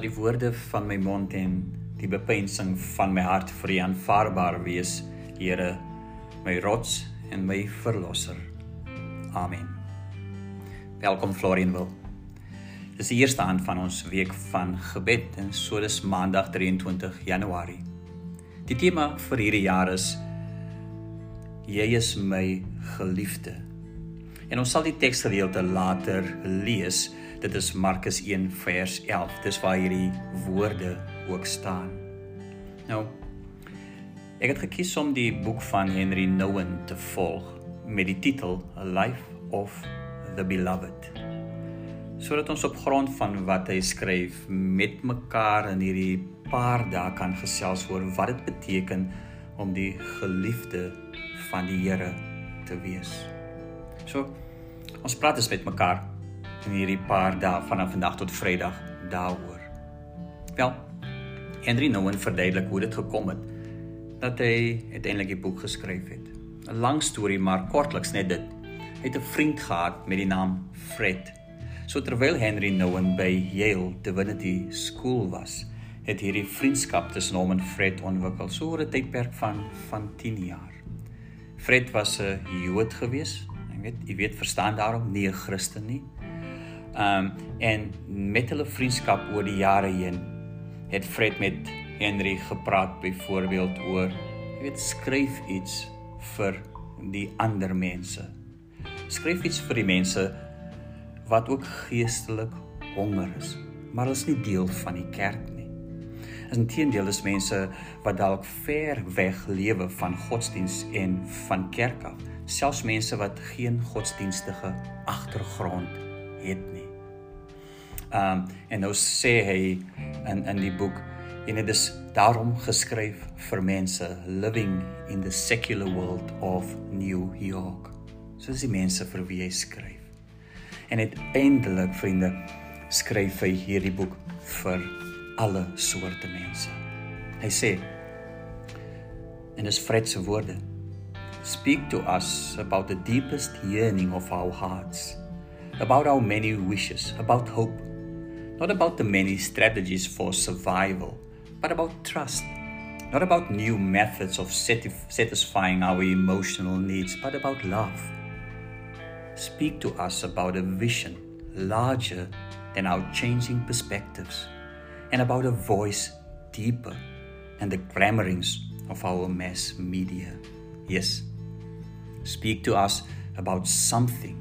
Laat die woorde van my mond en die bepensing van my hart vir U aanvaarbaar wees, Here, my rots en my verlosser. Amen. Welkom Florianwil. Dis die eerste aand van ons week van gebed en so dis Maandag 23 Januarie. Die tema vir hierdie jaar is Jy is my geliefde. En ons sal die teksgedeelte later lees. Dit is Markus 1 vers 11. Dis waar hierdie woorde ook staan. Nou ek het gekies om die boek van Henry Nouwen te volg met die titel A Life of the Beloved. Sodat ons op grond van wat hy skryf met mekaar in hierdie paar dae kan gesels oor wat dit beteken om die geliefde van die Here te wees. So ons praat eens met mekaar in hierdie paar dae vanaf vandag tot Vrydag daaroor. Wel, Henry Nouwen verduidelik hoe dit gekom het dat hy uiteindelik die boek geskryf het. 'n Lang storie, maar kortliks net dit. Hy het 'n vriend gehad met die naam Fred. So terwyl Henry Nouwen by Yale Divinity School was, het hierdie vriendskap tussen hom en Fred ontwikkel so oor 'n tydperk van van 10 jaar. Fred was 'n Jood gewees. Ek weet, jy weet verstaan daarom nie 'n Christen nie. Ehm um, en met hulle vriendskap oor die jare heen het Fred met Henry gepraat byvoorbeeld oor jy weet skryf iets vir die ander mense. Skryf iets vir die mense wat ook geestelik honger is, maar hulle is nie deel van die kerk nie. Inteendeel is mense wat dalk ver weg lewe van godsdiens en van kerk af, selfs mense wat geen godsdienstige agtergrond het nie. Um en nou sê hy in in die boek en dit is daarom geskryf vir mense living in the secular world of New York. So is die mense vir wie hy skryf. En uiteindelik vriende skryf hy hierdie boek vir alle soorte mense. Hy sê en woorde. Speak to us about the deepest yearning of our hearts, about our many wishes, about hope, not about the many strategies for survival, but about trust. Not about new methods of satisfying our emotional needs, but about love. Speak to us about a vision larger than our changing perspectives and about a voice deeper than the clamorings of our mass media. Yes, speak to us about something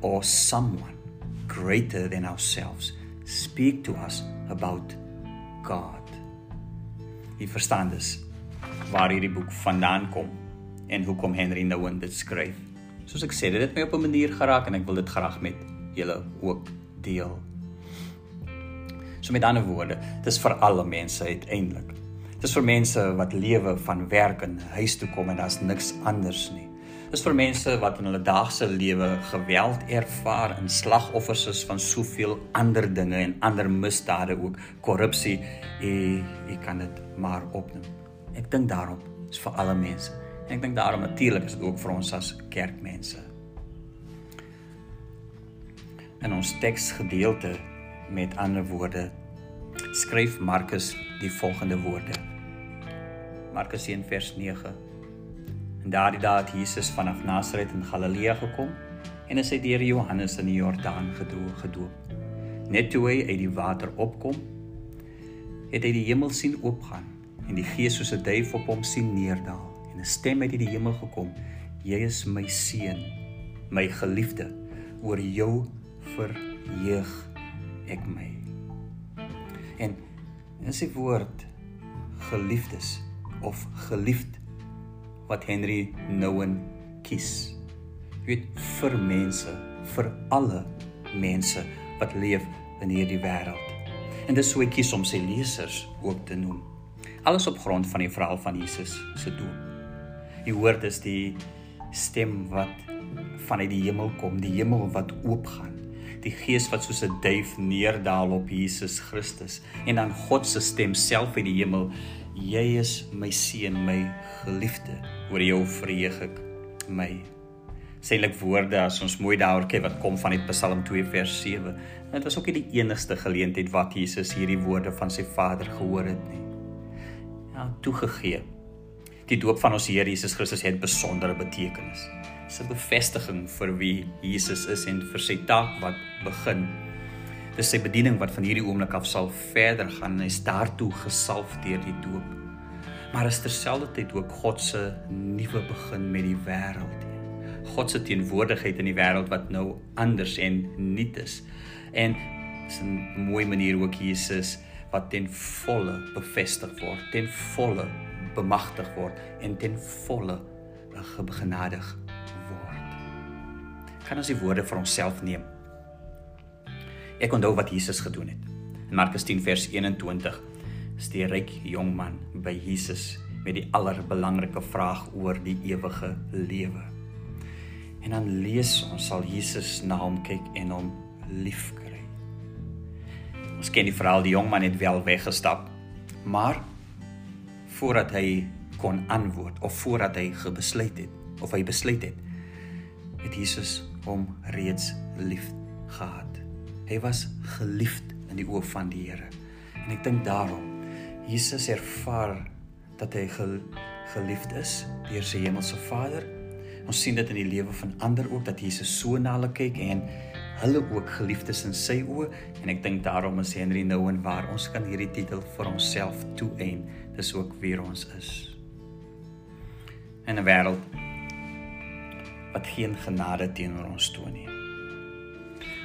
or someone greater than ourselves. Speak to us about God. Jy verstaan dus waar hierdie boek vandaan kom en hoekom Henry Nouwen dit skryf. Soos ek sê, dit het my op 'n manier geraak en ek wil dit graag met julle ook deel. So met ander woorde, dis vir alle mense uiteindelik. Dis vir mense wat lewe van werk en huis toe kom en daar's niks anders nie. Dis vir mense wat in hulle daagse lewe geweld ervaar en slagoffers is van soveel ander dinge en ander misdade ook, korrupsie, jy kan dit maar opnoem. Ek dink daarom is vir alle mense. En ek dink daarom natuurlik is dit ook vir ons as kerkmense. In ons teksgedeelte Met ander woorde skryf Markus die volgende woorde. Markus 1 vers 9. En daardie dae het Jesus vanaf Nasaret in Galilea gekom en is hy deur Johannes in die Jordaan gedoop. Net toe hy uit die water opkom, het hy die hemel sien oopgaan en die Gees soos 'n duif op hom sien neerdal en 'n stem uit die hemel gekom: "Jy is my seun, my geliefde, oor jou verheug ek my. En dis die woord geliefdes of geliefd wat Henry Nouwen kies. Jy weet vir mense, vir alle mense wat leef in hierdie wêreld. En dis hoe hy kies om sy lesers ook te noem. Alles op grond van die verhaal van Jesus se doop. Die woord is die stem wat vanuit die hemel kom, die hemel wat oopgaan die gees wat soos 'n duif neerdal op Jesus Christus en dan God se stem self uit die hemel jy is my seun my geliefde oor jou verheug ek my Selik woorde as ons mooi daaroor kyk wat kom van uit Psalm 2 vers 7. En dit was ook nie die enigste geleentheid wat Jesus hierdie woorde van sy Vader gehoor het nie. Ja, toegegee. Die doop van ons Here Jesus Christus het besondere betekenis. 'n bevestiging vir wie Jesus is en vir sy taak wat begin. Dis sy bediening wat van hierdie oomblik af sal verder gaan. Hy is daartoe gesalf deur die doop. Maar is terselfdertyd ook God se nuwe begin met die wêreld. God se teenwoordigheid in die wêreld wat nou anders en nuut is. En is 'n mooi manier ook Jesus wat ten volle bevestig word, ten volle bemagtig word en ten volle gebegenadig word. Kan ons die woorde vir onsself neem? Ek onthou wat Jesus gedoen het. In Markus 10 vers 21 is die ryk jong man by Jesus met die allerbelangrike vraag oor die ewige lewe. En dan lees ons sal Jesus na hom kyk en hom liefkry. Ons ken die verhaal die jong man het wel weggestap, maar voordat hy kon antwoord of voordat hy gebesluit het of hy besluit het, het Jesus hom reeds lief gehad. Hy was geliefd in die oë van die Here. En ek dink daarom Jesus ervaar dat hy geliefd is deur sy hemelse Vader Ons sien dit in die lewe van ander ook dat Jesus so na hulle kyk en hulle ook geliefdes in sy oë en ek dink daarom is Henry nou en waar ons kan hierdie titel vir onsself toeëien. Dis ook wie ons is. In 'n wêreld wat geen genade teenoor ons toon nie.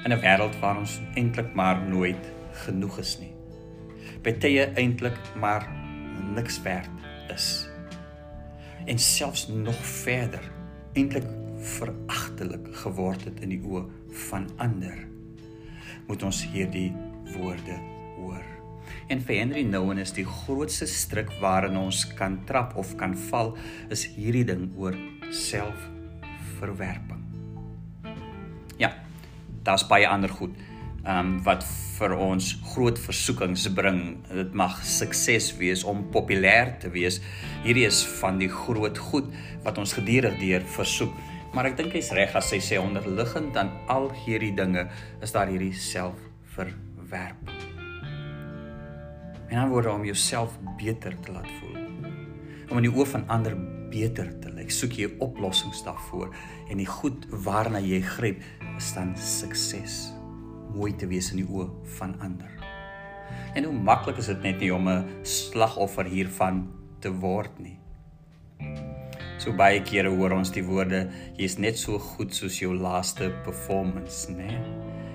In 'n wêreld waar ons eintlik maar nooit genoeg is nie. Betye eintlik maar niks werd is. En selfs nog verder eintlik veragtelik geword het in die oë van ander moet ons hierdie woorde hoor en vir Henry Nouwen is die grootste struik waarin ons kan trap of kan val is hierdie ding oor selfverwerping ja daar's baie ander goed um, wat vir ons groot versoekings bring. Dit mag sukses wees om populêr te wees. Hierdie is van die groot goed wat ons gedurig deur versoek. Maar ek dink hy's reg as hy sê onderliggend aan al hierdie dinge is daar hierdie selfverwerp. En dan word om jouself beter te laat voel. Om in die oë van ander beter te lyk. Soek jy oplossings daarvoor en die goed waarna jy gryp is dan sukses mooi te wees in die oë van ander. En hoe maklik is dit net nie om 'n slagoffer hiervan te word nie. So baie kere hoor ons die woorde jy's net so goed soos jou laaste performance, né?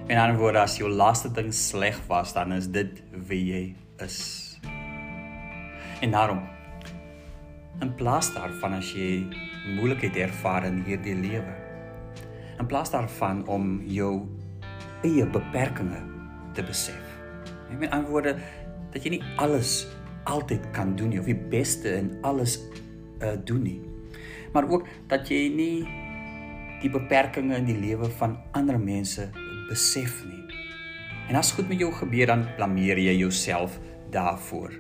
En dan word as jou laaste ding sleg was, dan is dit wie jy is. En daarom in plaas daarvan as jy moeilikheid ervaar in hierdie lewe, in plaas daarvan om jou eie beperkings te besef. Met my antwoorde dat jy nie alles altyd kan doen nie of die beste in alles uh doen nie. Maar ook dat jy nie die beperkings in die lewe van ander mense besef nie. En as goed met jou gebeur dan blameer jy jouself daarvoor.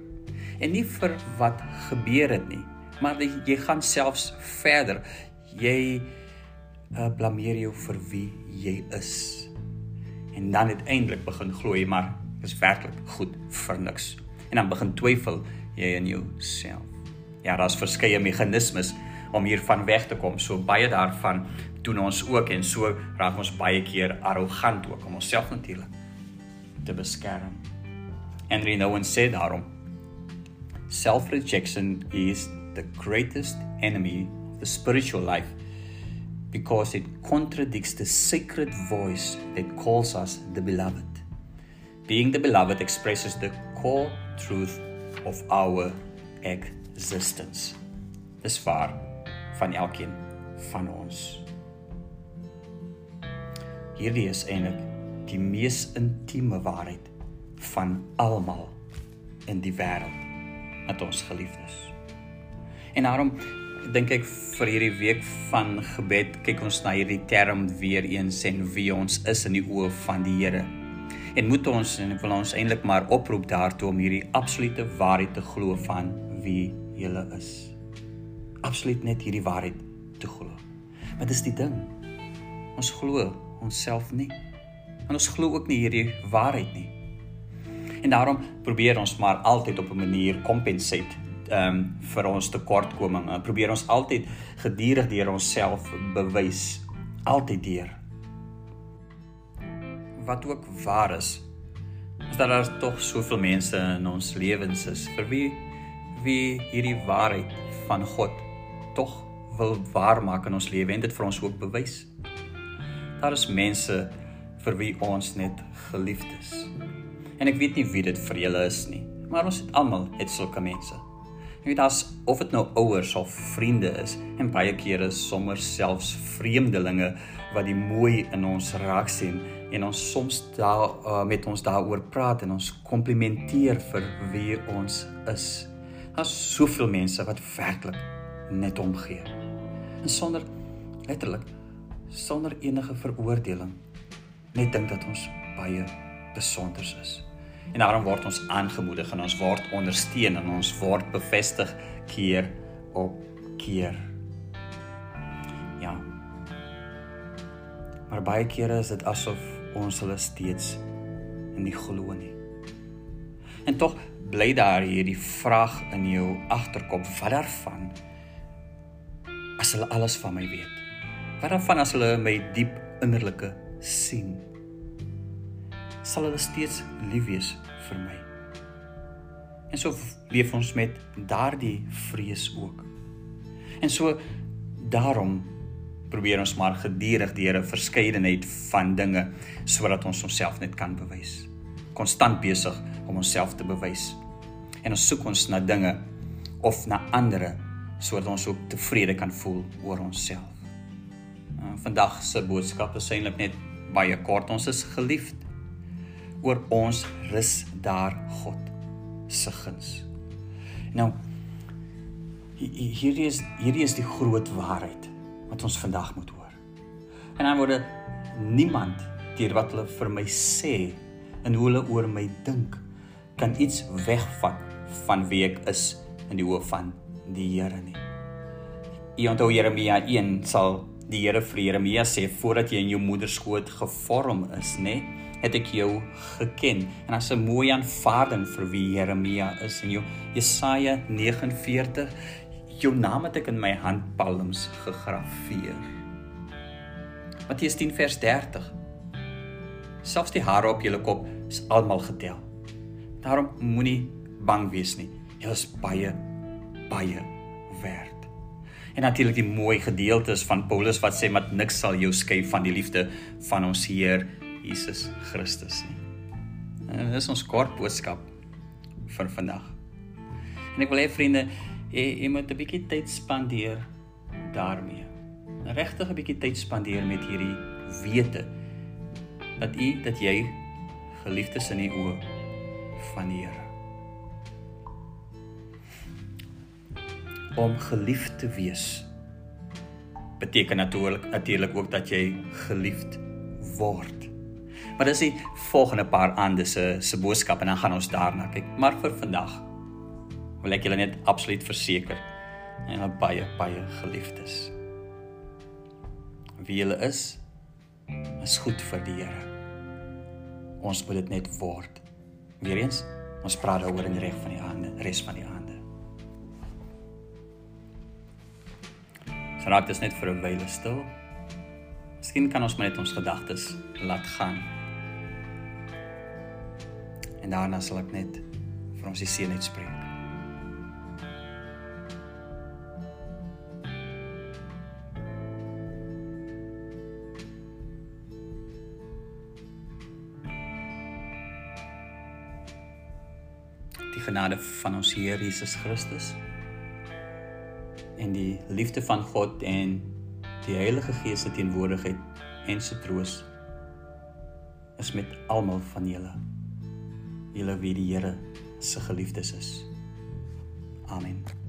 En nie vir wat gebeur het nie, maar jy gaan selfs verder. Jy uh blameer jou vir wie jy is en dan uiteindelik begin glo jy maar is werklik goed vir niks. En dan begin twyfel jy in jouself. Ja, daar's verskeie meganismes om hiervan weg te kom. So baie daarvan doen ons ook en so raak ons baie keer arrogant ook om onsself natuurlik te beskerm. Henry Nouwen sê daarom self-rejection is the greatest enemy of the spiritual life because it contradicts the sacred voice that calls us the beloved. Being the beloved expresses the core truth of our existence. Dis waar van elkeen van ons. Hierdie is eintlik die mees intieme waarheid van almal in die wêreld wat ons geliefdes. En daarom dink ek vir hierdie week van gebed kyk ons na hierdie term weer eens en wie ons is in die oë van die Here. En moet ons en ek wil ons eintlik maar oproep daartoe om hierdie absolute waarheid te glo van wie jy is. Absoluut net hierdie waarheid te glo. Maar dis die ding. ons glo onsself nie. En ons glo ook nie hierdie waarheid nie. En daarom probeer ons maar altyd op 'n manier compensate ehm um, vir ons tekortkominge. Probeer ons altyd gedurig deur onsself bewys, altyd deur. Wat ook waar is, is dat daar tog soveel mense in ons lewens is vir wie wie hierdie waarheid van God tog wil waarmaak in ons lewe en dit vir ons ook bewys. Daar is mense vir wie ons net geliefd is. En ek weet nie wie dit vir julle is nie, maar ons het almal het sulke mense. Jy weet as of dit nou ouers of vriende is en baie kere sommer selfs vreemdelinge wat die mooi in ons raak sien en ons soms daar uh, met ons daaroor praat en ons komplimenteer vir wie ons is. Daar's soveel mense wat werklik net omgee. En sonder letterlik sonder enige veroordeling net dink dat ons baie besonder is. En daarom word ons aangemoedig en ons word ondersteun en ons word bevestig keer op keer. Ja. Maar baie kere is dit asof ons hulle steeds nie glo nie. En tog bly daar hierdie vraag in jou agterkop wat daarvan as hulle alles van my weet. Wat daarvan as hulle my diep innerlike sien? Sal hulle steeds lief wees vir my? En so leef ons met daardie vrees ook. En so daarom probeer ons maar gedurig deur 'n verskeidenheid van dinge sodat ons onsself net kan bewys. Konstant besig om onsself te bewys. En ons soek ons na dinge of na ander sodat ons ook tevrede kan voel oor onsself. Uh, vandag se boodskap is eintlik net baie kort. Ons is geliefd. Oor ons rus daar God se guns. Nou hierdie is hierdie is die groot waarheid wat ons vandag moet hoor. En dan word niemand deur wat hulle vir my sê en hoe hulle oor my dink kan iets wegvat van wie ek is in die oë van die Here nie. Onthou Jeremia 1 sal die Here vir Jeremia sê voordat jy in jou moeder skoot gevorm is, nê, het ek jou geken. En as 'n mooi aanvaarding vir wie Jeremia is in jou Jesaja 49 jou naam het ek in my handpalms gegraveer. Matteus 10 vers 30. Selfs die hare op jou kop is almal getel. Daarom moenie bang wees nie. Jy is baie baie werd. En natuurlik die mooi gedeeltes van Paulus wat sê dat niks sal jou skei van die liefde van ons Heer Jesus Christus nie. En dit is ons kort boodskap vir vandag. En ek wil hê vriende, jy, jy moet 'n bietjie tyd spandeer daarmee. Regtig 'n bietjie tyd spandeer met hierdie wete dat u dat jy geliefd is in die oë van die Here. Om geliefd te wees beteken natuurlik natuurlik ook dat jy geliefd word. Maar dis die volgende paar aande se se boodskap en dan gaan ons daarna kyk. Maar vir vandag wil ek julle net absoluut verseker en baie baie geliefdes. Wie hulle is is goed vir die Here. Ons moet dit net word. Weereens, ons praat daaroor in die reg van die aande, res van die aande. So raak dit net vir 'n wyle stil. Miskien kan ons net ons gedagtes laat gaan. En daarna sal ek net vir ons die seën uitspreek. die genade van ons Here Jesus Christus en die liefde van God en die Heilige Gees se teenwoordigheid en se troos is met almal van julle. Julle wie die Here se geliefdes is. Amen.